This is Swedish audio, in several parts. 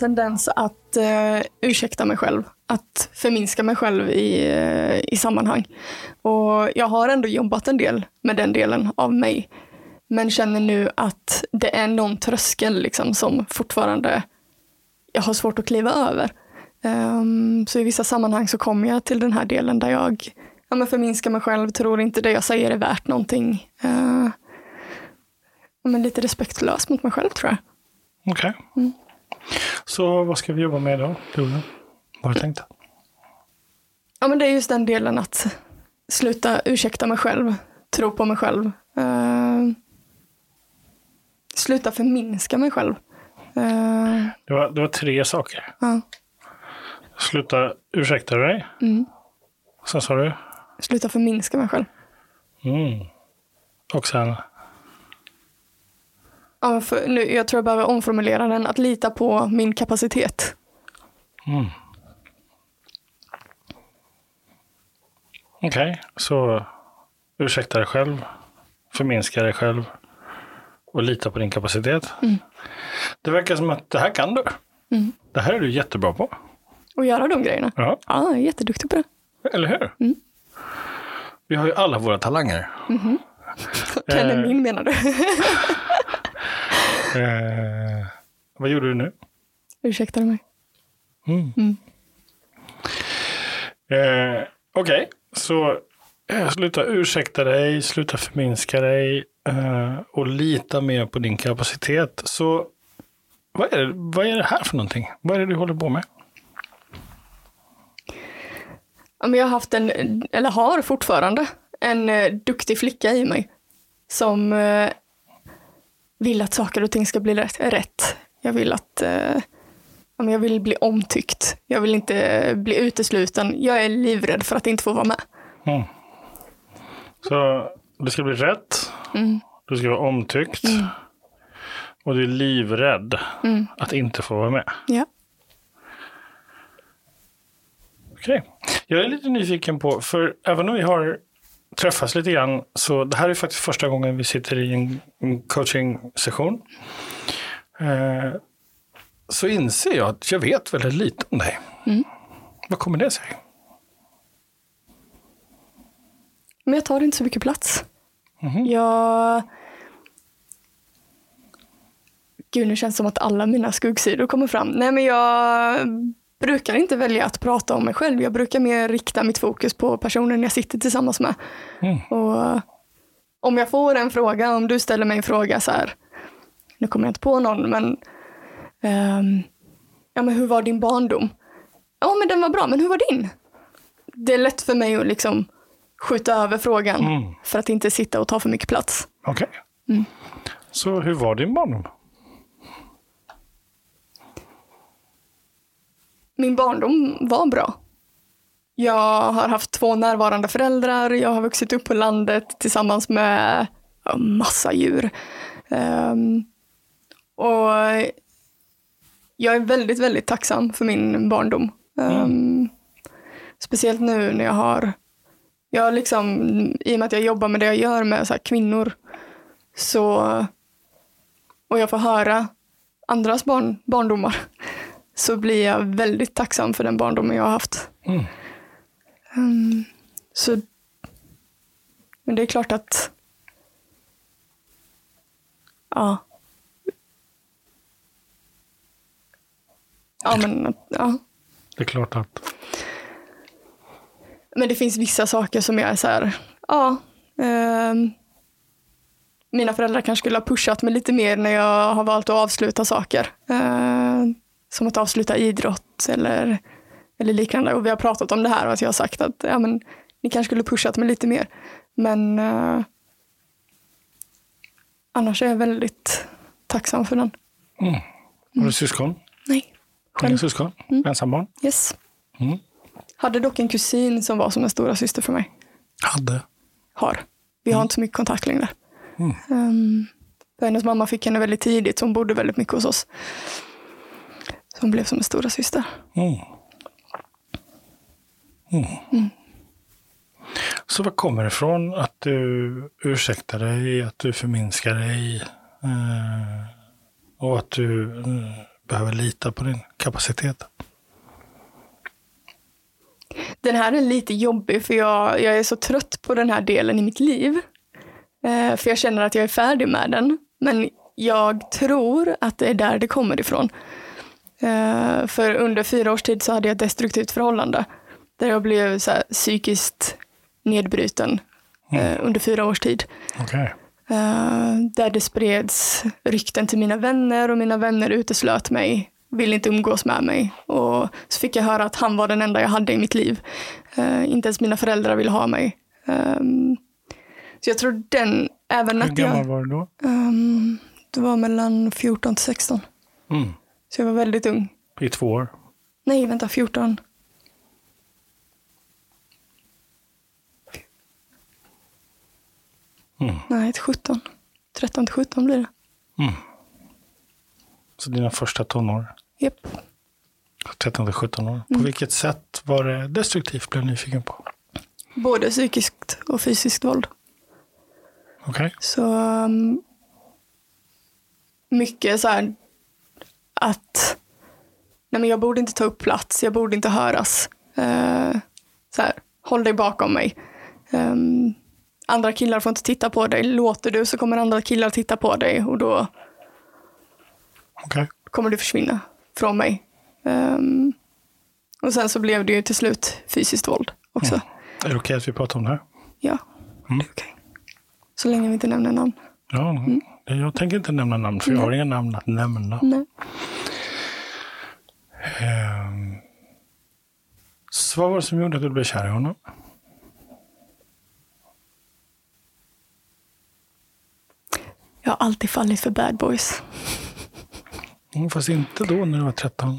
tendens att uh, ursäkta mig själv. Att förminska mig själv i, uh, i sammanhang. Och jag har ändå jobbat en del med den delen av mig. Men känner nu att det är någon tröskel liksom, som fortfarande jag har svårt att kliva över. Um, så i vissa sammanhang så kommer jag till den här delen där jag ja, men förminskar mig själv, tror inte det jag säger är värt någonting. Uh, men lite respektlös mot mig själv tror jag. Okej. Okay. Mm. Så vad ska vi jobba med då, Vad har du tänkt? Ja, men det är just den delen att sluta ursäkta mig själv, tro på mig själv. Uh, sluta förminska mig själv. Uh, det, var, det var tre saker. Uh. Sluta ursäkta dig. Mm. Sen sa du? Sluta förminska mig själv. Mm. Och sen? Ja, för nu, jag tror jag behöver omformulera den. Att lita på min kapacitet. Mm. Okej, okay, så ursäkta dig själv, förminska dig själv och lita på din kapacitet. Mm. Det verkar som att det här kan du. Mm. Det här är du jättebra på. Att göra de grejerna? Ja. Ja, jag är jätteduktig på det. Eller hur? Mm. Vi har ju alla våra talanger. Mm -hmm. Den är min menar du? eh, vad gjorde du nu? Ursäkta mig. Mm. Mm. Eh, Okej, okay. så eh, sluta ursäkta dig, sluta förminska dig eh, och lita mer på din kapacitet. Så vad är, det, vad är det här för någonting? Vad är det du håller på med? jag har haft en, eller har fortfarande, en eh, duktig flicka i mig. Som eh, vill att saker och ting ska bli rätt. Jag vill att eh, jag vill bli omtyckt. Jag vill inte bli utesluten. Jag är livrädd för att inte få vara med. Mm. Så det ska bli rätt. Mm. Du ska vara omtyckt. Mm. Och du är livrädd mm. att inte få vara med. Ja. Okej. Okay. Jag är lite nyfiken på, för även om vi har träffats lite grann, så det här är faktiskt första gången vi sitter i en, en coaching-session. Eh, så inser jag att jag vet väldigt lite om dig. Mm. Vad kommer det sig? Men jag tar inte så mycket plats. Mm. Jag... Gud, nu känns det som att alla mina skuggsidor kommer fram. Nej, men jag brukar inte välja att prata om mig själv. Jag brukar mer rikta mitt fokus på personen jag sitter tillsammans med. Mm. Och om jag får en fråga, om du ställer mig en fråga så här, nu kommer jag inte på någon, men, um, ja, men hur var din barndom? Ja, men den var bra, men hur var din? Det är lätt för mig att liksom skjuta över frågan mm. för att inte sitta och ta för mycket plats. Okej. Okay. Mm. Så hur var din barndom? Min barndom var bra. Jag har haft två närvarande föräldrar, jag har vuxit upp på landet tillsammans med massa djur. Um, och jag är väldigt, väldigt tacksam för min barndom. Um, mm. Speciellt nu när jag har, jag liksom, i och med att jag jobbar med det jag gör med så kvinnor, så, och jag får höra andras barn, barndomar, så blir jag väldigt tacksam för den barndomen jag har haft. Mm. Um, så, men det är klart att Ja. Ja, men ja. Det är klart att. Men det finns vissa saker som jag är så här, ja. Eh, mina föräldrar kanske skulle ha pushat mig lite mer när jag har valt att avsluta saker. Eh, som att avsluta idrott eller, eller liknande. Och vi har pratat om det här och att jag har sagt att ja, men, ni kanske skulle pushat mig lite mer. Men eh, annars är jag väldigt tacksam för den. Mm. Har du mm. syskon? Nej. Själv. Inga syskon? Mm. Ensambarn? Yes. Mm. Hade dock en kusin som var som en stora syster för mig. Hade? Har. Vi har mm. inte så mycket kontakt längre. Mm. Um, hennes mamma fick henne väldigt tidigt, så hon bodde väldigt mycket hos oss. Hon blev som en stora syster. Mm. Mm. Mm. Så vad kommer det ifrån att du ursäktar dig, att du förminskar dig eh, och att du eh, behöver lita på din kapacitet? Den här är lite jobbig för jag, jag är så trött på den här delen i mitt liv. Eh, för jag känner att jag är färdig med den. Men jag tror att det är där det kommer ifrån. Eh, för under fyra års tid så hade jag ett destruktivt förhållande. Där jag blev så här, psykiskt nedbruten eh, under fyra års tid. Okej. Eh, där det spreds rykten till mina vänner och mina vänner uteslöt mig, ville inte umgås med mig. Och så fick jag höra att han var den enda jag hade i mitt liv. Inte ens mina föräldrar ville ha mig. Ehm, så jag tror den, även Hur att gammal jag... var du då? ehm, det var mellan 14 till 16. Mm. Så jag var väldigt ung. I två år. Nej, vänta, 14. Mm. Nej, till 17. 13 till 17 blir det. Så dina första tonår. Japp. 13 till 17 år. Mm. På vilket sätt var det destruktivt? Blev jag nyfiken på. Både psykiskt och fysiskt våld. Okej. Så um, mycket så här att nej men jag borde inte ta upp plats, jag borde inte höras. Eh, så här, håll dig bakom mig. Ehm, andra killar får inte titta på dig. Låter du så kommer andra killar titta på dig och då Okej. kommer du försvinna från mig. Ehm, och sen så blev det ju till slut fysiskt våld också. Är det okej att vi pratar om det här? Ja, det är okej. Så länge vi inte nämner namn. Ja, jag tänker inte nämna namn för jag har inga namn att nämna. Nej. Ehm, Så vad var det som gjorde att du blev kär i honom? Jag har alltid fallit för bad boys. Mm, Fast inte då när du var 13.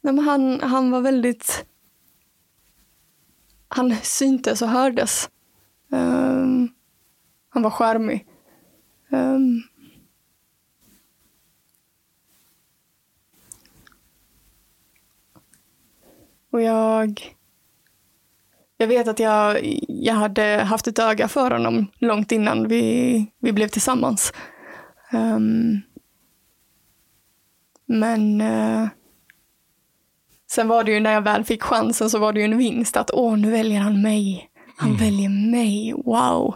Nej, men han, han var väldigt... Han syntes och hördes. Ehm, han var charmig. Ehm, och jag... Jag vet att jag, jag hade haft ett öga för honom långt innan vi, vi blev tillsammans. Ehm, men... eh, Sen var det ju när jag väl fick chansen så var det ju en vinst att åh, nu väljer han mig. Han väljer mig, wow.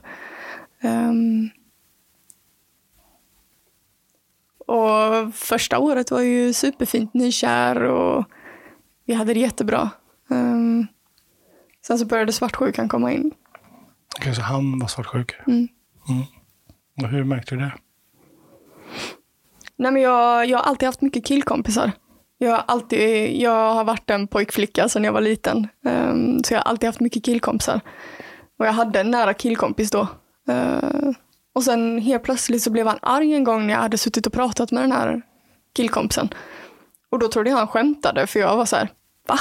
Ehm. och första året var ju superfint, nykär och vi hade det jättebra. Ehm. sen så började svartsjukan komma in. Okej, så han var svartsjuk. Mm. Mm. Och hur märkte du det? Nej, men jag, jag har alltid haft mycket killkompisar. Jag har, alltid, jag har varit en pojkflicka sedan jag var liten. Ehm, så jag har alltid haft mycket killkompisar. Och jag hade en nära killkompis då. Eh, och sen helt plötsligt så blev han arg en gång när jag hade suttit och pratat med den här killkompisen. Och då trodde jag han skämtade för jag var så här, va?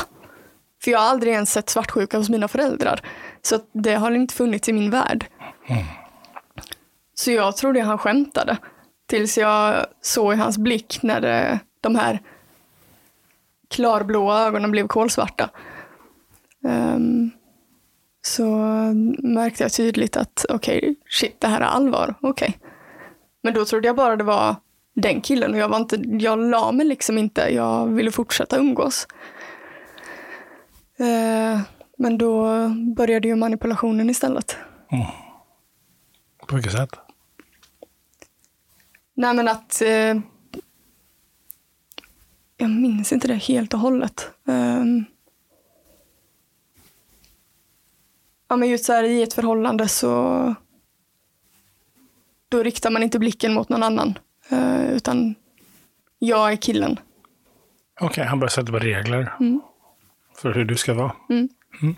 För jag har aldrig ens sett svartsjuka hos mina föräldrar. Så det har inte funnits i min värld. Så jag trodde han skämtade. Tills jag såg i hans blick när det, de här klarblåa ögonen blev kolsvarta. Um, så märkte jag tydligt att okej, shit, det här är allvar. Okej. Men då trodde jag bara det var den killen och jag, var inte, jag la mig liksom inte. Jag ville fortsätta umgås. Eh, men då började ju manipulationen istället. På vilket sätt? Nej men att eh, jag minns inte det helt och hållet. Ehm, ja men just så här i ett förhållande så då riktar man inte blicken mot någon annan. eh, utan jag är killen. Okej, han började sätta regler Mm. för hur du ska vara. Mm. Mm.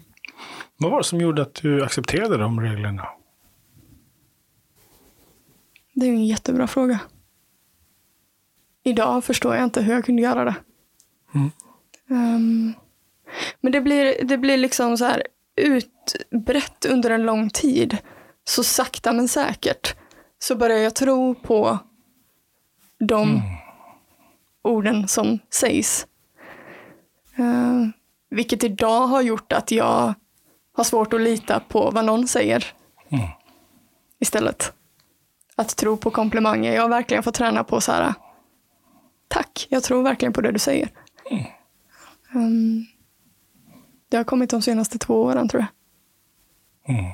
Vad var det som gjorde att du accepterade de reglerna? Det är en jättebra fråga. Idag förstår jag inte hur jag kunde göra det. Ehm, men det blir, det blir liksom så här utbrett under en lång tid. Så sakta men säkert så börjar jag tro på de orden som sägs. Ehm, vilket idag har gjort att jag har svårt att lita på vad någon säger. Istället att tro på komplimanger. Jag har verkligen fått träna på så här, tack. Jag tror verkligen på det du säger. Um, det har kommit de senaste två åren tror jag. Eh,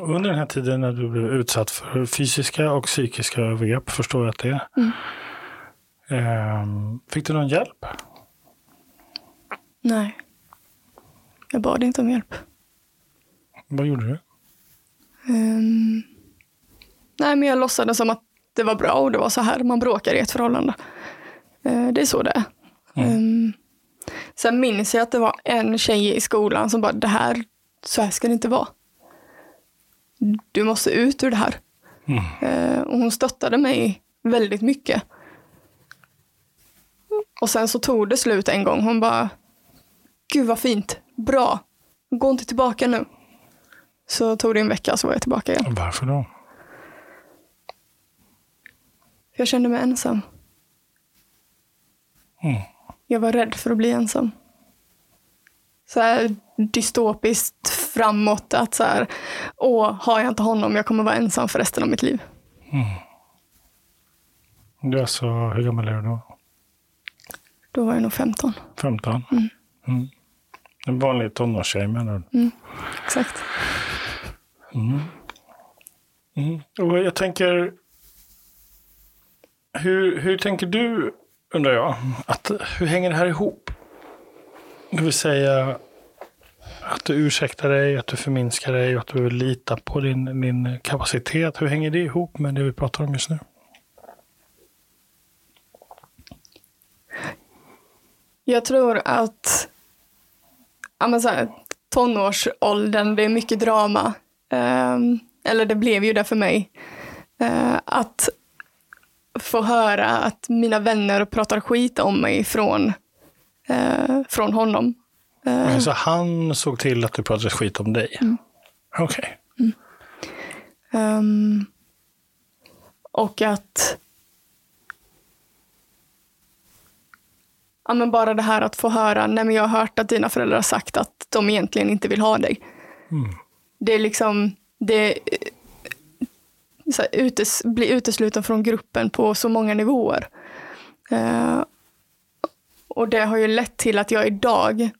under den här tiden när du blev utsatt för fysiska och psykiska övergrepp, förstår jag att det är. Mm. Eh, fick du någon hjälp? Nej. Jag bad inte om hjälp. Vad gjorde du? Ehm, nej, men jag låtsades som att det var bra och det var så här man bråkar i ett förhållande. Eh, det är så det är. Ehm, sen minns jag att det var en tjej i skolan som bara, det här, så här ska det inte vara. Du måste ut ur det här. Eh, och hon stöttade mig väldigt mycket. Och sen så tog det slut en gång. Hon bara, gud vad fint, bra, gå inte tillbaka nu. Så tog det en vecka så var jag tillbaka igen. Varför då? Jag kände mig ensam. Mm. Jag var rädd för att bli ensam. Så här dystopiskt framåt att så här, åh, har jag inte honom, jag kommer vara ensam för resten av mitt liv. Du är alltså, hur gammal är du då? Då var jag nog 15. 15? Mm. En vanlig tonårstjej menar du? Exakt. Mm. Och jag tänker, hur, hur tänker du, undrar jag, att, hur hänger det här ihop? Det vill säga att du ursäktar dig, att du förminskar dig och att du vill lita på din, din kapacitet. Hur hänger det ihop med det vi pratar om just nu? Jag tror att ja, men så här, tonårsåldern, det är mycket drama. Um, eller det blev ju det för mig. Uh, att få höra att mina vänner pratar skit om mig från, eh, från honom. Eh, Alltså han såg till att du pratade skit om dig? Okej. Ehm, och att ja, men bara det här att få höra, nej men jag har hört att dina föräldrar har sagt att de egentligen inte vill ha dig. Det är liksom, det så här, utes, bli utesluten från gruppen på så många nivåer. Eh, och det har ju lett till att jag idag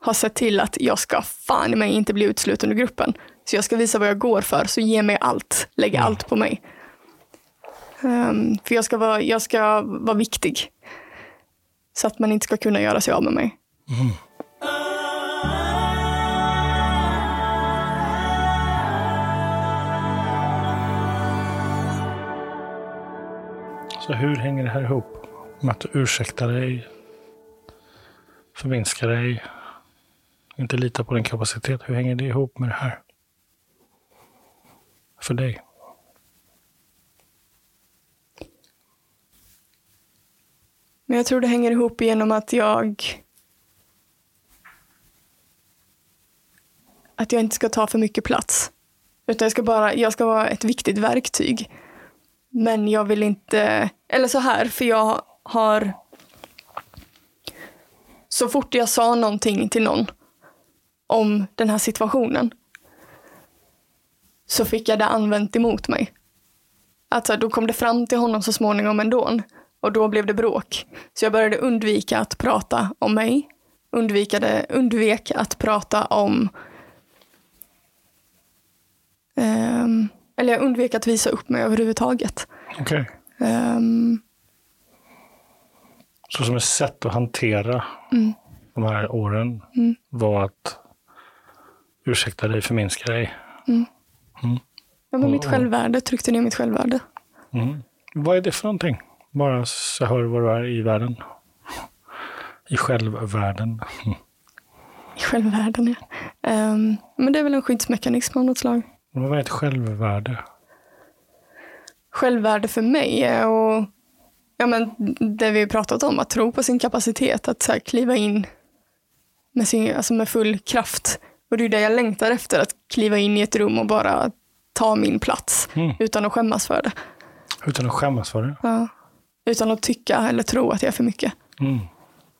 har sett till att jag ska fan i mig inte bli utesluten ur gruppen. Så jag ska visa vad jag går för, så ge mig allt. Lägg allt på mig. Ehm, för jag ska, vara, jag ska vara viktig. Så att man inte ska kunna göra sig av med mig. Så hur hänger det här ihop? Med att du ursäktar dig, förminskar dig, inte litar på din kapacitet. Hur hänger det ihop med det här? För dig? Men jag tror det hänger ihop genom att jag att jag inte ska ta för mycket plats. Utan jag ska bara, jag ska vara ett viktigt verktyg. Men jag vill inte, eller så här, för jag har så fort jag sa någonting till någon om den här situationen så fick jag det använt emot mig. Alltså, då kom det fram till honom så småningom ändå. Och då blev det bråk. Så jag började undvika att prata om mig. Undvikade, undvek att prata om... um, eller jag undvek att visa upp mig överhuvudtaget. Okej. Ehm, Så som ett sätt att hantera de här åren var att ursäkta dig, förminska dig. ja, men mitt självvärde, tryckte ner mitt självvärde. Vad är det för någonting? Bara så jag hör vad du är i världen. I självvärlden. I självvärden, ja. Ehm, men det är väl en skyddsmekanism av något slag. Vad är ett självvärde? självvärde för mig är och ja, men det vi har pratat om, att tro på sin kapacitet, att så här, kliva in med, sin, alltså med full kraft. Och det är det jag längtar efter, att kliva in i ett rum och bara ta min plats utan att skämmas för det. Utan att skämmas för det? Ja. Utan att tycka eller tro att jag är för mycket. Mm.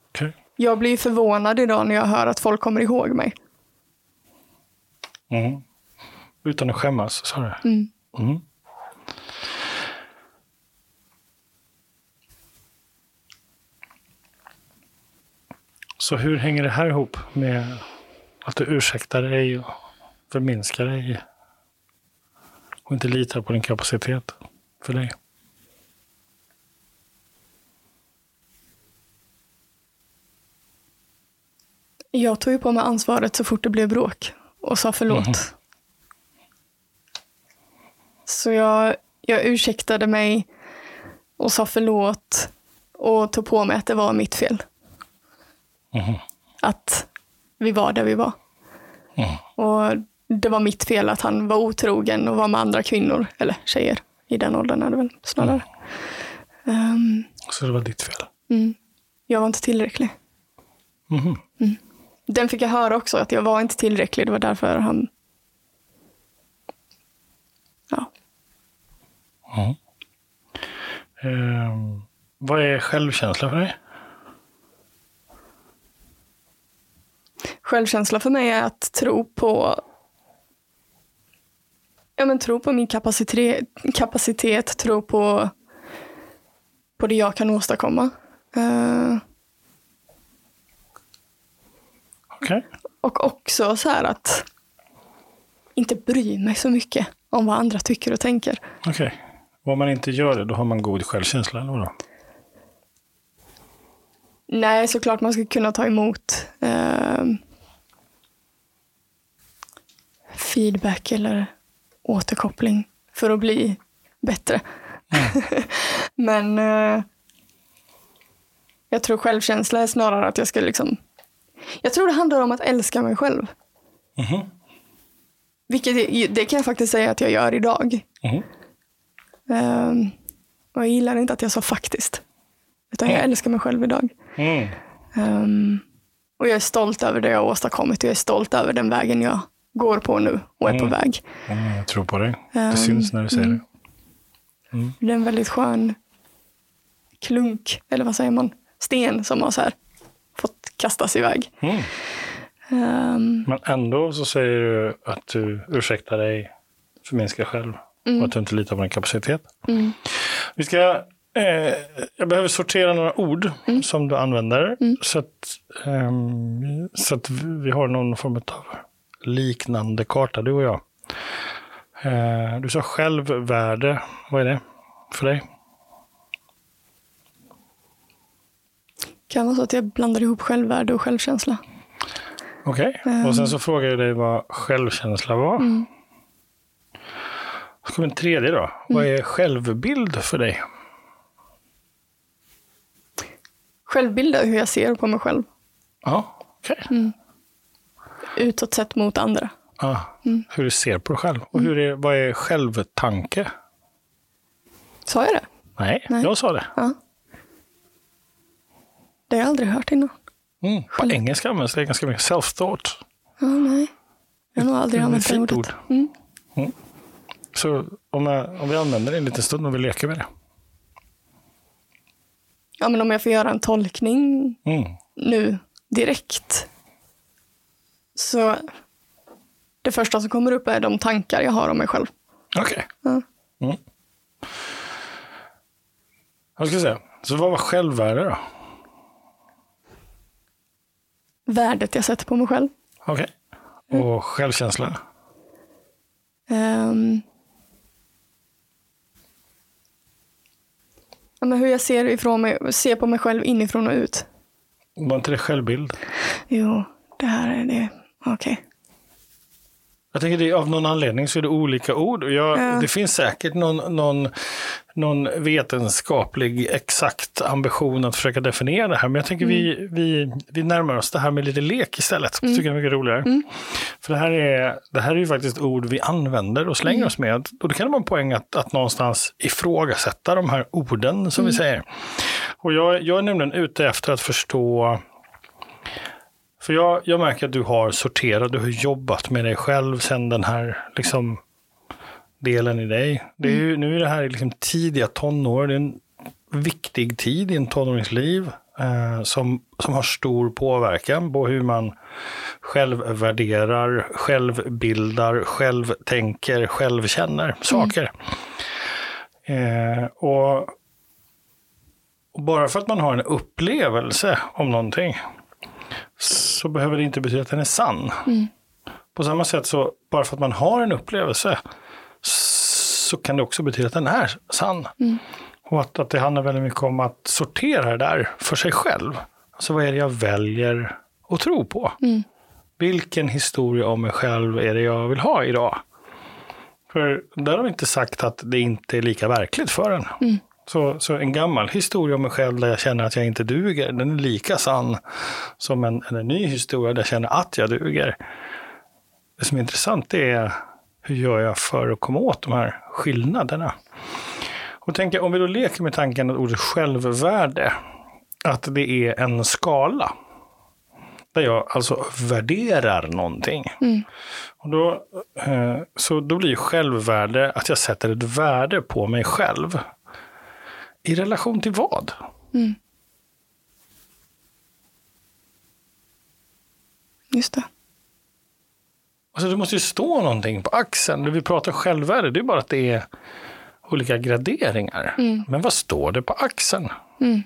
Okej. Jag blir förvånad idag när jag hör att folk kommer ihåg mig. Mm. Utan att skämmas, sa du? Mm. Mm. Så hur hänger det här ihop med att du ursäktar dig och förminskar dig och inte litar på din kapacitet för dig? Jag tog ju på mig ansvaret så fort det blev bråk och sa förlåt. Mm. Så jag, jag ursäktade mig och sa förlåt och tog på mig att det var mitt fel. Mhm. Att vi var där vi var. Mhm. Och det var mitt fel att han var otrogen och var med andra kvinnor, eller tjejer. I den åldern är det väl snarare. Ehm, Så det var ditt fel? mm. Jag var inte tillräcklig. Mhm. Den fick jag höra också, att jag var inte tillräcklig. Det var därför han... Ja. Ja. Ehm, vad är självkänsla för dig? Självkänsla för mig är att tro på ja, men tro på min kapacitet, kapacitet tro på, på det jag kan åstadkomma. Eh, Okej. och också så här att inte bry mig så mycket om vad andra tycker och tänker. Okej. Om man inte gör det, då har man god självkänsla, eller vadå? Nej, såklart man ska kunna ta emot eh, feedback eller återkoppling för att bli bättre. Men eh, jag tror självkänsla är snarare att jag ska liksom... Jag tror det handlar om att älska mig själv. Mhm. Vilket det, det kan jag faktiskt säga att jag gör idag. Mhm. Eh, och jag gillar inte att jag sa faktiskt. Utan jag Mm. älskar mig själv idag. Mm. Ehm, och jag är stolt över det jag har åstadkommit. Jag är stolt över den vägen jag går på nu och är på Mm. väg. Mm, jag tror på dig. Det Ehm, syns när du säger mm. det. Det är en väldigt skön klunk, eller vad säger man, sten som har så här fått kastas iväg. Mm. Ehm, Men ändå så säger du att du ursäktar dig, förminskar dig själv och att du inte litar på din kapacitet. mm, Vi ska, eh, jag behöver sortera några ord som du använder så, att, ehm, så att vi- vi har någon form av liknande karta, du och jag. Eh, du sa självvärde. Vad är det för dig? kan vara så att jag blandar ihop självvärde och självkänsla. Okej. Och sen så frågar jag dig vad självkänsla var. Mm. Så kommer en tredje då. Vad är självbild för dig? Självbild är hur jag ser på mig själv. Ja, okej. Utåt sett mot andra. Ja, Hur du ser på dig själv. Och hur är, vad är självtanke? Sa jag det? Nej, Nej. jag sa det. Ja. Det har jag aldrig hört innan. Mm. På engelska används det ganska mycket. Self-thought. Ja, nej. Jag har nog aldrig använt det ordet. ord. Mm. Så om, jag, om vi använder det en liten stund och vi leker med det. Ja, men om jag får göra en tolkning Mm. nu direkt. Så det första som kommer upp är de tankar jag har om mig själv. Okej. Ja. Mm. Jag ska säga. Så vad var självvärde då? Värdet jag sätter på mig själv. Okej. Och självkänsla? Ehm. ja, men hur jag ser, ifrån mig, ser på mig själv inifrån och ut. Var inte det självbild? Jo, det här är det. Okej. Jag tänker det av någon anledning så är det olika ord. Jag, Ja. Det finns säkert någon, någon, någon vetenskaplig exakt ambition att försöka definiera det här. Men jag tänker vi, vi, vi närmar oss det här med lite lek istället. Det tycker jag är mycket roligare. För det här, är, det här är ju faktiskt ord vi använder och slänger oss med. Och då kan det vara en poäng att, att någonstans ifrågasätta de här orden som vi säger. Och jag, jag är nämligen ute efter att förstå för jag, jag märker att du har sorterat, du har jobbat med dig själv sen den här liksom, delen i dig. Det är ju, nu är det här liksom tidiga tonår, det är en viktig tid i en tonårings liv eh, som, som har stor påverkan på hur man själv värderar, självbildar, självtänker, självkänner saker. Eh, och, och bara för att man har en upplevelse om någonting så behöver det inte betyda att den är sann. Mm. På samma sätt så, bara för att man har en upplevelse, så kan det också betyda att den är sann. Mm. Och att, att det handlar väldigt mycket om att sortera det där för sig själv. Alltså vad är det jag väljer att tro på? Mm. Vilken historia om mig själv är det jag vill ha idag? För där har vi inte sagt att det inte är lika verkligt för en. Mm. Så, så en gammal historia om mig själv där jag känner att jag inte duger, den är lika sann som en, en ny historia där jag känner att jag duger. Det som är intressant är hur gör jag för att komma åt de här skillnaderna? Och tänker, om vi då leker med tanken att ordet självvärde, att det är en skala. Där jag alltså värderar någonting. Mm. Och då, eh, så då blir självvärde att jag sätter ett värde på mig själv. I relation till vad? Mm. Just det. Alltså det måste ju stå någonting på axeln. När vi pratar självvärde, det är bara att det är olika graderingar. Mm. Men vad står det på axeln? Mm.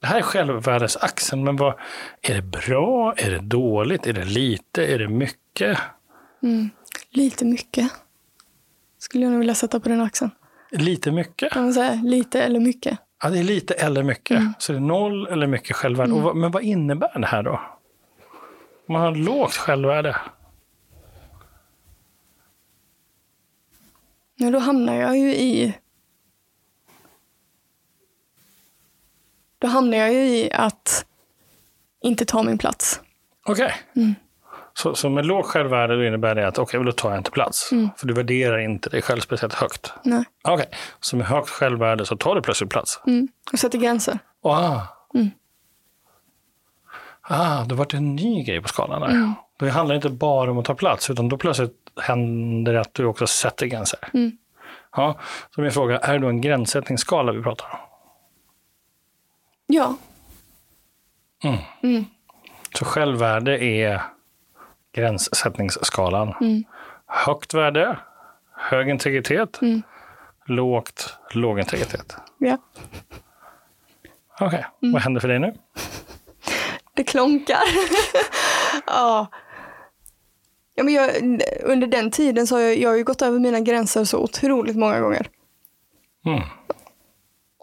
Det här är självvärdesaxeln, men vad, är det bra? Är det dåligt? Är det lite? Är det mycket? Mm. Lite mycket. Skulle jag nog vilja sätta på den axeln. Lite mycket? Kan man säga lite eller mycket? Ja, det är lite eller mycket. Mm. Så det är noll eller mycket självvärde. Och vad, men vad innebär det här då? Om man har lågt självvärde? Men då hamnar jag ju i... Då hamnar jag ju i att inte ta min plats. Okej. Mm. Så, så med lågt självvärde då innebär det att okej, okay, då tar jag inte plats. Mm. För du värderar inte dig själv speciellt högt. Nej. Okej, så med högt självvärde så tar du plötsligt plats. Mm. Och sätter gränser. Ah. Mm. Ah, det vart en ny grej på skalan där. Mm. Det handlar inte bara om att ta plats, utan då plötsligt händer det att du också sätter gränser. Mm. Ja, så min fråga, är det då en gränssättningsskala vi pratar om? Ja. Mm. Mm. Så självvärde är gränssättningsskalan. Mm. Högt värde, hög integritet. Mm. Lågt, låg integritet. ja. Okej, Mm. vad händer för dig nu? Det klonkar. ja. Ja, men jag, under den tiden så har jag, jag har ju gått över mina gränser så otroligt många gånger. Mm.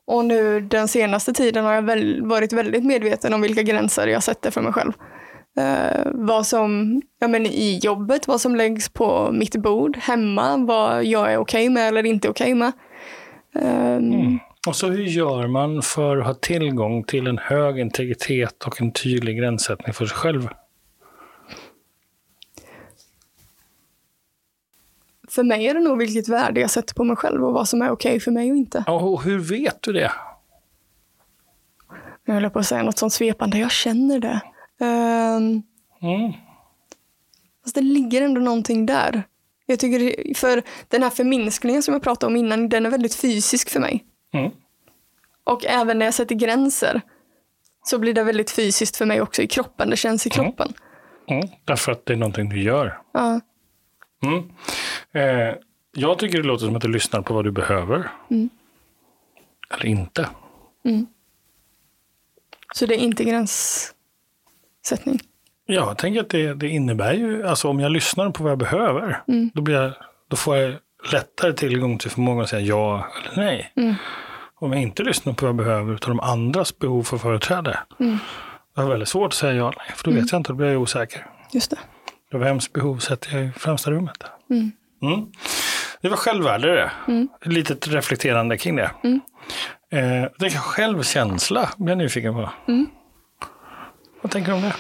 Och nu den senaste tiden har jag väl, varit väldigt medveten om vilka gränser jag sätter för mig själv. Eh, vad som, ja men i jobbet, vad som läggs på mitt bord, hemma, vad jag är okej med eller inte okej med. Ehm, Mm. Och så hur gör man för att ha tillgång till en hög integritet och en tydlig gränssättning för sig själv? För mig är det nog vilket värde jag sätter på mig själv och vad som är okej för mig och inte. Och hur vet du det? Jag höll på att säga något sånt svepande, jag känner det. Um, Mm. fast det ligger ändå någonting där. Jag tycker, för den här förminskningen som jag pratade om innan, den är väldigt fysisk för mig. Mm. Och även när jag sätter gränser så blir det väldigt fysiskt för mig också i kroppen. Det känns i Mm. kroppen. Mm. Därför att det är någonting du gör. Ja. Mm. Eh, jag tycker det låter som att du lyssnar på vad du behöver. Mm. Eller inte. Så det är inte gränssättning. Ja, jag tänker att det, det innebär ju, alltså om jag lyssnar på vad jag behöver, Mm. då, blir jag, då får jag lättare tillgång till förmågan att säga ja eller nej. Mm. Om jag inte lyssnar på vad jag behöver, utan de andras behov för företräde, Mm. då har jag väldigt svårt att säga ja eller nej, för då vet jag inte, då blir jag osäker. Just det. Då vems behov sätter jag i främsta rummet? Mm. Mm. Det var självvärde det. Mm. Ett litet reflekterande kring det. Mm. Eh, det är självkänsla blir jag nyfiken på. Mm. Vad tänker du om det?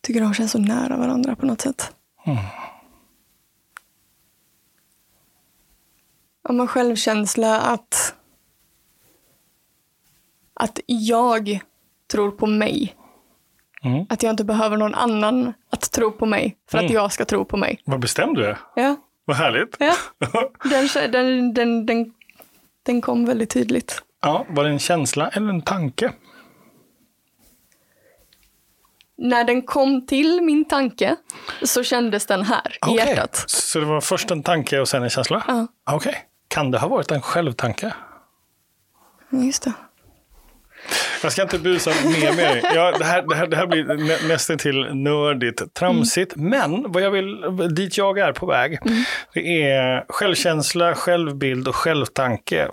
Tycker de känns så nära varandra på något sätt. Mm. Ja, men självkänsla att att jag tror på mig. Mm. Att jag inte behöver någon annan att tro på mig för att Mm. jag ska tro på mig. Vad bestämd du är. Ja, Vad härligt. ja. Den, den, den, den, den kom väldigt tydligt. Ja, var det en känsla eller en tanke? när den kom till min tanke så kändes den här i Okej, hjärtat. Så det var först en tanke och sen en känsla? Ja. Okej. Kan det ha varit en självtanke? Just det. Jag ska inte busa mer med dig. Ja, det, här, det, här, det här blir nä, nästan till nördigt, tramsigt. Men vad jag vill, dit jag är på väg, det är självkänsla, självbild och självtanke.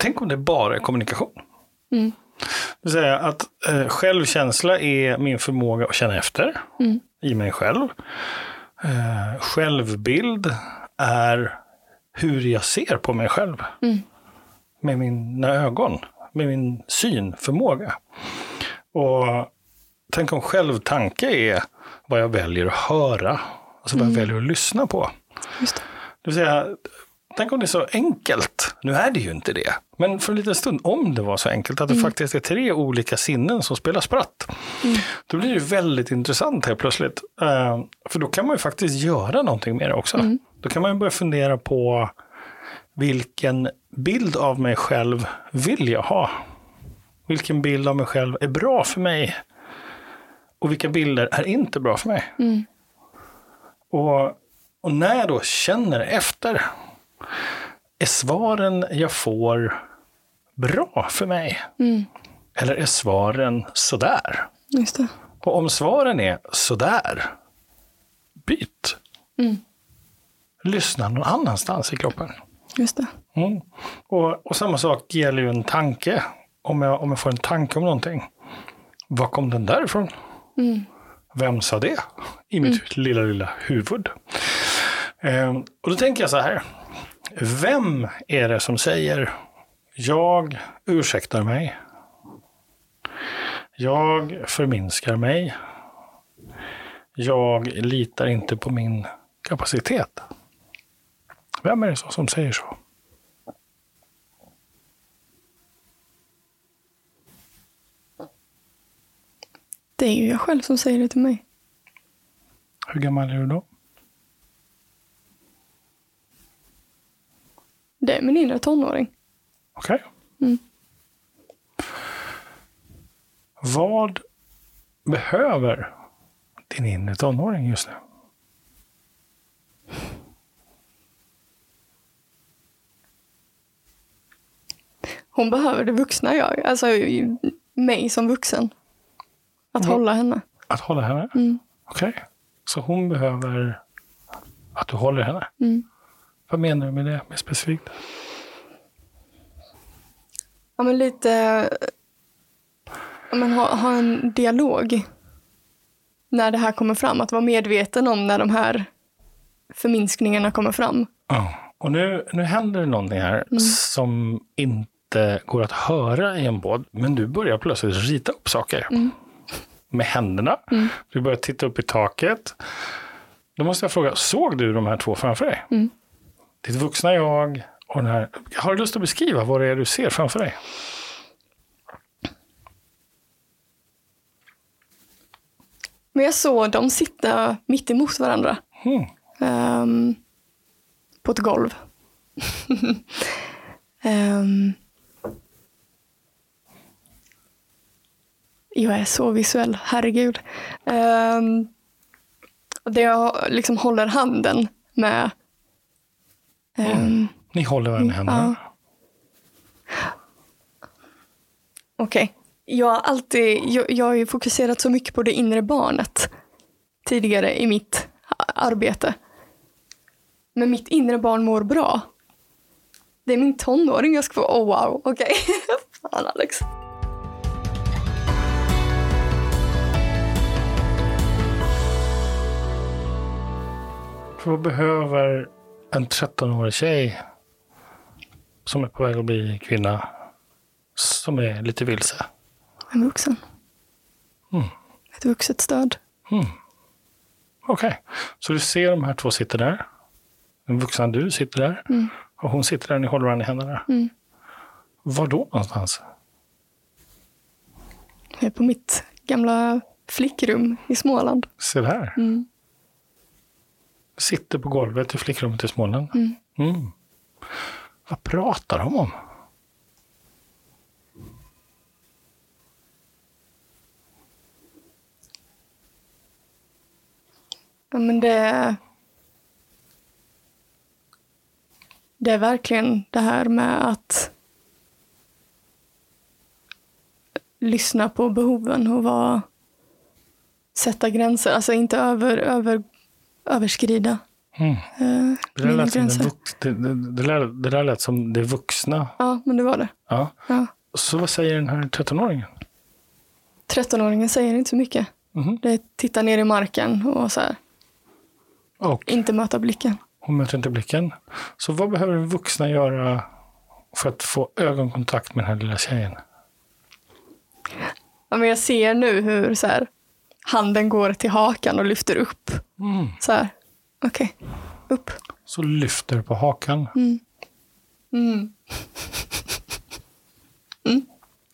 Tänk om det bara är kommunikation. Mm. Det vill säga att eh, självkänsla är min förmåga att känna efter Mm. i mig själv. Eh, självbild är hur jag ser på mig själv. Mm. Med mina ögon, med min synförmåga. Och tänk om självtanke är vad jag väljer att höra, alltså vad jag väljer att lyssna på. Just det. Det vill säga, tänk om det är så enkelt. Nu är det ju inte det. Men för en liten stund, om det var så enkelt att det faktiskt är tre olika sinnen som spelar spratt. Då blir det väldigt intressant helt plötsligt. Eh, för då kan man ju faktiskt göra någonting med det också. Då kan man ju börja fundera på vilken bild av mig själv vill jag ha? Vilken bild av mig själv är bra för mig? Och vilka bilder är inte bra för mig? Mm. Och, och när jag då känner efter, är svaren jag får bra för mig? Mm. Eller är svaren sådär? Just det. Och om svaren är sådär, byt. Mm. Lyssna någon annanstans i kroppen. Just det. Mm. Och, och samma sak gäller ju en tanke. Om jag, om jag får en tanke om någonting, var kom den därifrån? Mm. Vem sa det? I mitt lilla, lilla huvud. Ehm, och då tänker jag så här. Vem är det som säger jag ursäktar mig? Jag förminskar mig. Jag litar inte på min kapacitet. Vem är det som säger så? Det är ju jag själv som säger det till mig. Hur gammal är du då? Det är min inre tonåring. Okej. Mm. Vad behöver din inre tonåring just nu? Hon behöver det vuxna jag, alltså mig som vuxen. Att Mm. hålla henne. Att hålla henne? Mm. Okej. Så hon behöver att du håller henne? Mm. Vad menar du med det mer specifikt? Ja, men lite... Men ha, ha en dialog. När det här kommer fram. Att vara medveten om när de här förminskningarna kommer fram. Ja. Och nu, nu händer det någonting här som inte går att höra i en båd. Men du börjar plötsligt rita upp saker. Med händerna. Du börjar titta upp i taket. Då måste jag fråga, såg du de här två framför dig? Mm. Ditt vuxna jag och den här. Har du lust att beskriva vad det är du ser framför dig? Men jag såg dem sitta mitt emot varandra. Mm. Ehm, på ett golv. Ehm, jag är så visuell, herregud. Um, där jag liksom håller handen med ehm, Ni håller varandra i händerna. Okej. Jag har alltid, jag, jag har fokuserat så mycket på det inre barnet tidigare i mitt arbete. Men mitt inre barn mår bra. Det är min tonåring jag ska få, oh wow, okej. Fan Alex. För vad behöver en 13-årig tjej som är på väg att bli kvinna som är lite vilse? En vuxen. Mm. Ett vuxet stöd. Okej, så du ser de här två sitter där. Den vuxna du sitter där. Mm. Och hon sitter där och ni håller varandra i händerna. Mm. Var då någonstans? Jag är på mitt gamla flickrum i Småland. Se där. Mm. Sitter på golvet i flickrummet i Småland. Mm. Mm. Vad pratar de om? Ja, men det... Det är verkligen det här med att lyssna på behoven och vara, sätta gränser. Alltså inte över, över överskrida Mm. eh, Det, där lät som det, det, där, det där lät som det vuxna. Ja, men det var det. Ja. Ja. Så vad säger den här 13-åringen? 13-åringen säger inte så mycket. Mhm. Det är titta ner i marken och så här, Och inte möta blicken. hon möter inte blicken. Så vad behöver vuxna göra för att få ögonkontakt med den här lilla tjejen? Ja, men jag ser nu hur så här, handen går till hakan och lyfter upp. Mm. Så här, okej, upp. Så lyfter du på hakan. Mm.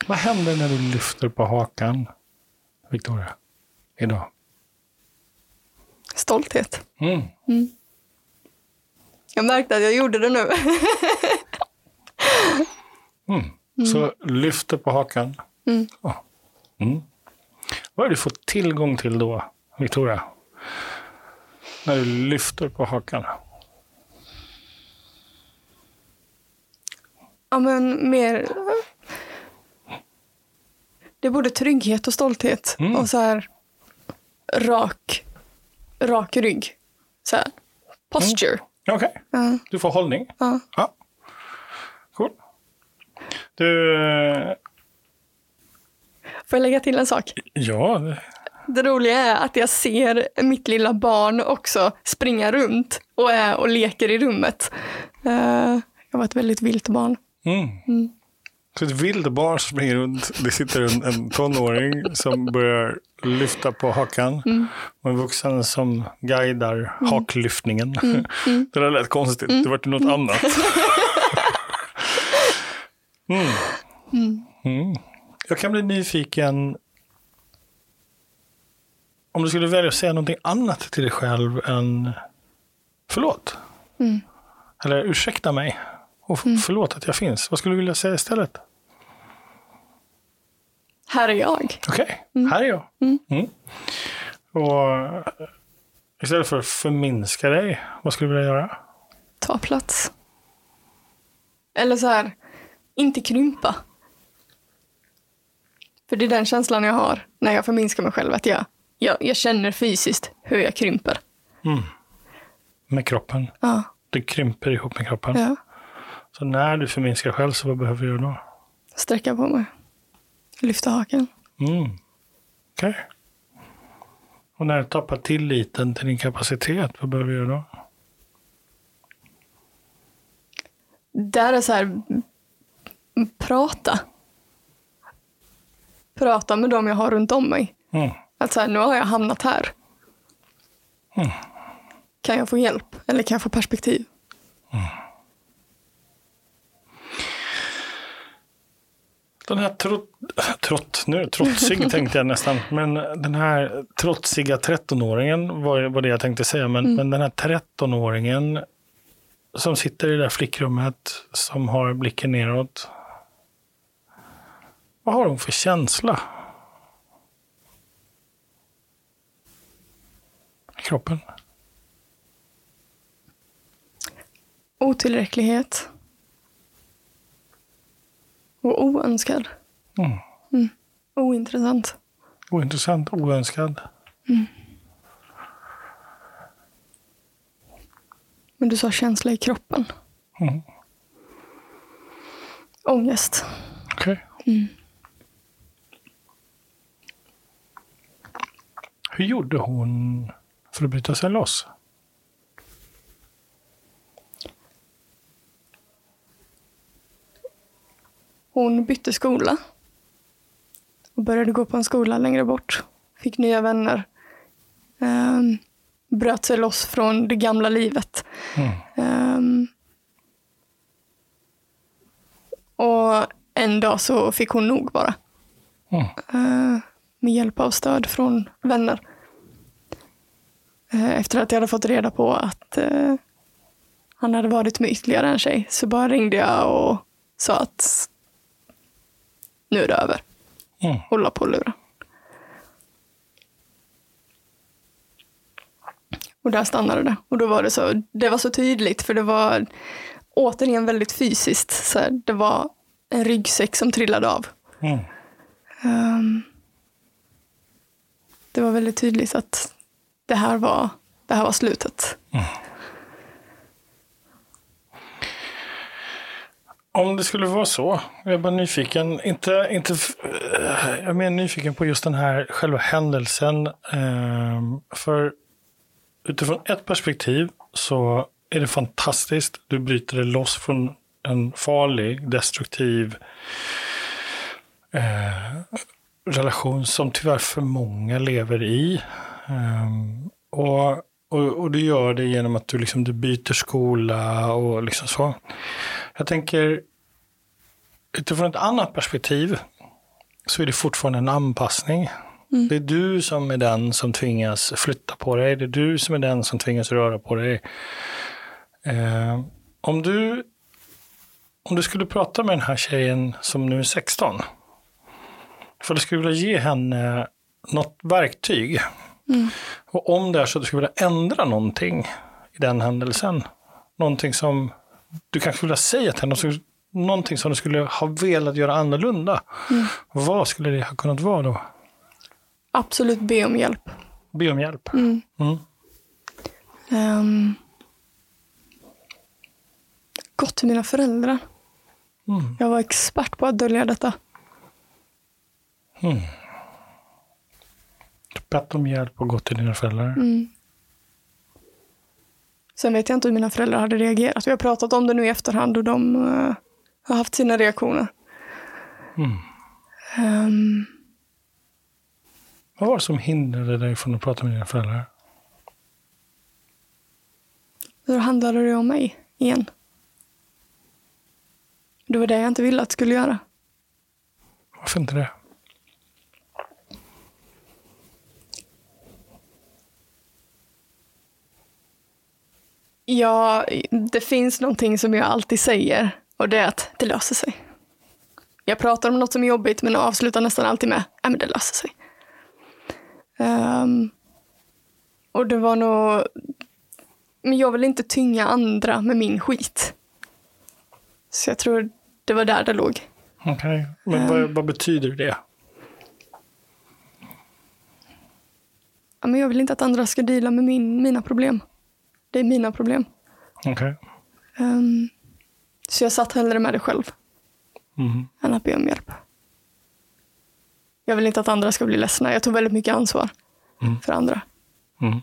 Vad händer när du lyfter på hakan, Victoria? Idag? Stolthet. Mm. Jag märkte att jag gjorde det nu. Mm. Så lyfter på hakan. Mm. Mm. Vad har du fått tillgång till då, Victoria? När du lyfter på hakan? Ja, men mer... Det är både trygghet och stolthet. Mm. Och så här rak, rak rygg. Så här, posture. Okej, Ja, du får hållning. ja. Ja. Cool. Du, Får jag lägga till en sak? ja, det- roliga är att jag ser mitt lilla barn också springa runt och är och leker i rummet. Eh, jag var ett väldigt vilt barn. mm. Så ett vilt barn springer runt. Det sitter en, en tonåring som börjar lyfta på hakan. Och en vuxen som guidar haklyftningen. Det där lät konstigt. Det var något annat. Mm. Mm. Jag kan bli nyfiken. Om du skulle välja att säga någonting annat till dig själv än förlåt. Eller ursäkta mig. Och förlåt att jag finns. Vad skulle du vilja säga istället? Här är jag. Okej, här är jag. Mm. Och eh, istället för att förminska dig, vad skulle du vilja göra? Ta plats. Eller så här, inte krympa. För det är den känslan jag har när jag förminskar mig själv. Att jag, jag, jag känner fysiskt hur jag krymper. Med kroppen. Ja, Du krymper ihop med kroppen. ja. Så när du förminskar själv, så vad behöver du göra då? Sträcka på mig. Lyfta haken. Mm. Okej. Och när du tappar tilliten till din kapacitet, vad behöver du göra då? Där är så här, prata. Prata med dem jag har runt om mig. Mm. Att så här, nu har jag hamnat här. Kan jag få hjälp? Eller kan jag få perspektiv? Den här trott, trott, nu, trotsig tänkte jag nästan, men den här trotsiga 13-åringen var, var det jag tänkte säga, men, men den här 13-åringen som sitter i det där flickrummet, som har blicken neråt. Vad har hon för känsla? Kroppen? Otillräcklighet. Och oönskad. Mm. Ointressant. Ointressant, oönskad. Men du sa känsla i kroppen. Mm. Ångest. Okej. Hur gjorde hon för att bryta sig loss? Hon bytte skola. Och började gå på en skola längre bort. Fick nya vänner. Ehm, bröt sig loss från det gamla livet. Mm. Ehm, och en dag så fick hon nog bara. Mm. Eh, med hjälp av stöd från vänner. Eh, efter att jag hade fått reda på att eh, han hade varit med ytterligare en tjej så bara ringde jag och sa att nu är det över. Mm. Och la på luren. Och där stannade det. Och då var det så, det var så tydligt för det var återigen väldigt fysiskt. Så här, det var en ryggsäck som trillade av. Mm. Ehm, det var väldigt tydligt att det här var, det här var slutet. Mm. Om det skulle vara så, jag är bara nyfiken, inte, inte, eh, jag är mer nyfiken på just den här själva händelsen. Ehm, för utifrån ett perspektiv så är det fantastiskt. Du bryter dig loss från en farlig, destruktiv eh, relation som tyvärr för många lever i. Ehm, och, och, och du gör det genom att du, liksom, du byter skola och liksom så. Jag tänker utifrån ett annat perspektiv så är det fortfarande en anpassning. Det är du som är den som tvingas flytta på dig. Det är du som är den som tvingas röra på dig. Eh, om, du, om du skulle prata med den här tjejen som nu är 16. För du skulle vilja ge henne något verktyg. Och om det är så att du skulle vilja ändra någonting i den händelsen. Någonting som du kanske skulle vilja säga till henne. Någonting som du skulle ha velat göra annorlunda. Vad skulle det ha kunnat vara då? Absolut be om hjälp. Be om hjälp. Mm. Mm. Um, gått till mina föräldrar. Mm. Jag var expert på att dölja detta. Bett om hjälp och gått till dina föräldrar. Mm. Sen vet jag inte hur mina föräldrar hade reagerat. Vi har pratat om det nu i efterhand och de eh, har haft sina reaktioner. Mm. Ehm, Vad var det som hindrade dig från att prata med dina föräldrar? då handlade det om mig igen. Det var det jag inte ville att det skulle göra. Varför inte det? Ja, det finns någonting som jag alltid säger och det är att det löser sig. Jag pratar om något som är jobbigt men avslutar nästan alltid med ja men det löser sig. Ehm, och det var nog... Men jag vill inte tynga andra med min skit. Så jag tror det var där det låg. Okej, men vad, vad betyder det? Ja, men jag vill inte att andra ska dela med min, mina problem. Det är mina problem. Okej. Ehm, så jag satt hellre med det själv. Mhm. än att be om hjälp. Jag vill inte att andra ska bli ledsna. Jag tog väldigt mycket ansvar Mm. för andra Mm.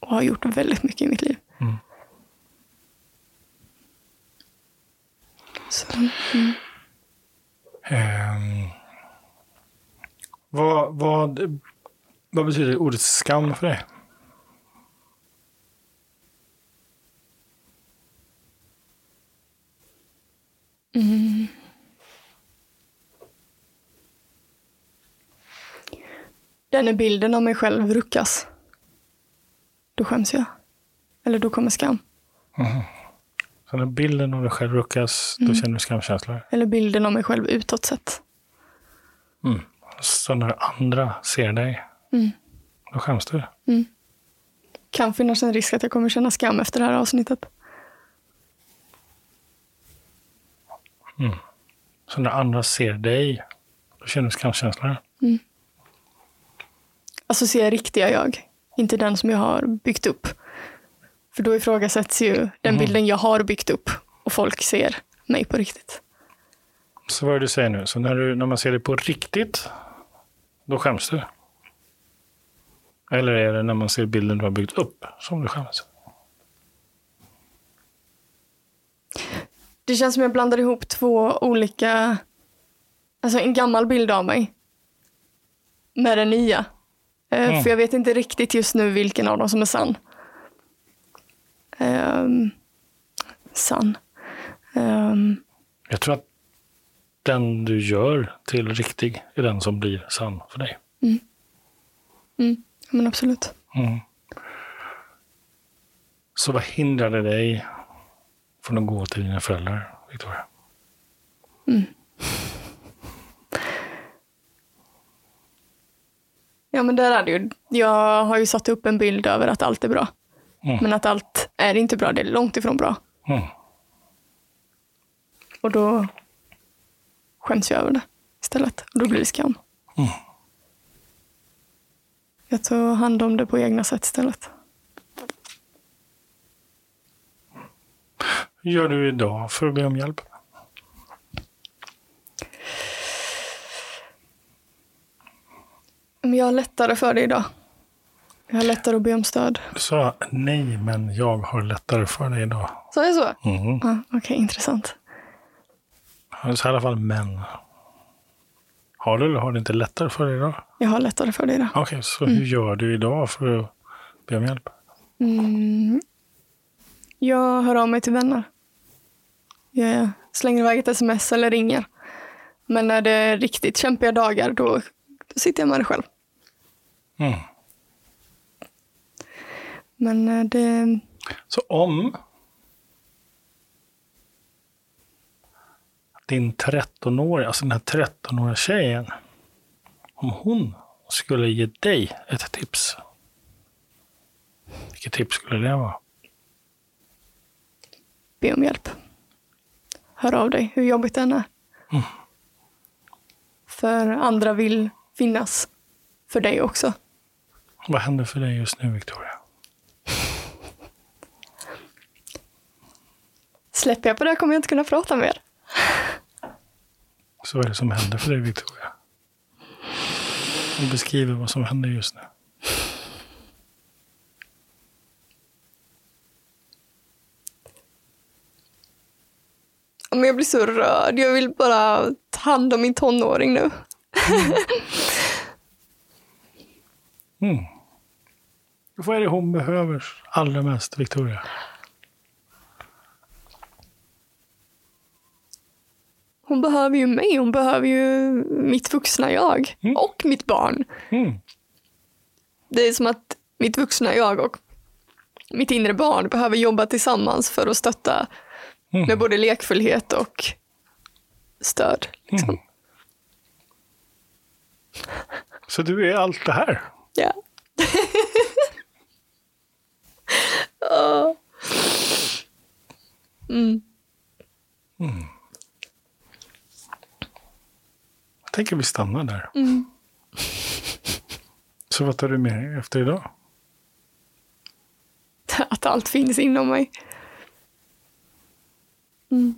och har gjort väldigt mycket i mitt liv. Mm. Så, mm. Ehm, vad, vad, vad betyder ordet skam för dig? Den är bilden av mig själv ruckas. Då skäms jag. Eller då kommer skam. Så när bilden av dig själv ruckas, då känner du skamkänslor. Eller bilden av mig själv utåt sett. Så när andra ser dig, Mm. då skäms du. Kan finnas en risk att jag kommer känna skam efter det här avsnittet. Så när andra ser dig, då känner du skamkänslor. Alltså ser riktiga jag, inte den som jag har byggt upp. För då ifrågasätts ju den bilden jag har byggt upp och folk ser mig på riktigt. Så vad är det du säger nu? Så när, du, när man ser dig på riktigt, då skäms du? Eller är det när man ser bilden du har byggt upp som du skäms? Det känns som jag blandar ihop två olika, alltså en gammal bild av mig med den nya. Eh, Mm. För jag vet inte riktigt just nu vilken av dem som är sann. Ehm, sann. Ehm, Jag tror att den du gör till riktig är den som blir sann för dig. men absolut. Mm. Så vad hindrade dig från att gå till dina föräldrar, Victoria? Ja men där är det ju. Jag har ju satt upp en bild över att allt är bra. Mm. Men att allt är inte bra, det är långt ifrån bra. Mm. Och då skäms jag över det istället. Och då blir det skam. Mm. Jag tar hand om det på egna sätt istället. Hur gör du idag för att be om hjälp? Men jag har lättare för det idag. Jag har lättare att be om stöd. Du sa nej, men jag har lättare för det idag. Så är det så? Mm. Ja, Okej, intressant. Jag sa i alla fall men. Har du eller har du inte lättare för det idag? Jag har lättare för det idag. Okej, så hur gör du idag för att be om hjälp? Mm. Jag hör av mig till vänner. Jag slänger iväg ett sms eller ringer. Men när det är riktigt kämpiga dagar, då, då sitter jag med det själv. Mm. Men eh, det... Så om din 13-åriga, alltså den här 13-åriga tjejen, om hon skulle ge dig ett tips, vilket tips skulle det vara? Be om hjälp. Hör av dig, hur jobbigt det än är. Mm. För andra vill finnas för dig också. Vad händer för dig just nu, Victoria? Släpper jag på det kommer jag inte kunna prata mer. Så vad är det som händer för dig, Victoria? Och beskriver vad som händer just nu. Men jag blir så rörd. Jag vill bara ta hand om min tonåring nu. Mm. Vad är det hon behöver allra mest, Victoria? Hon behöver ju mig. Hon behöver ju mitt vuxna jag. Mm. Och mitt barn. Mm. Det är som att mitt vuxna jag och mitt inre barn behöver jobba tillsammans för att stötta Mm. med både lekfullhet och stöd. Liksom. Mm. Så du är allt det här? Ja. Ja. mm. Jag tänker vi stannar där. Mm. Så vad tar du med dig efter idag? Att allt finns inom mig. Mm.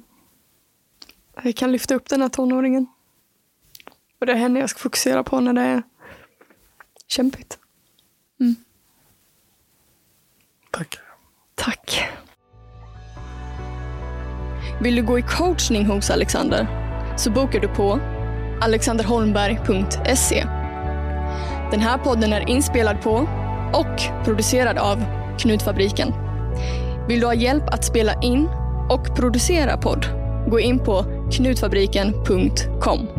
Jag kan lyfta upp den här tonåringen. Och det är henne jag ska fokusera på när det är kämpigt. Tack. Tack. Vill du gå i coachning hos Alexander så bokar du på alexanderholmberg.se. Den här podden är inspelad på och producerad av Knutfabriken. Vill du ha hjälp att spela in och producera podd? Gå in på knutfabriken.com.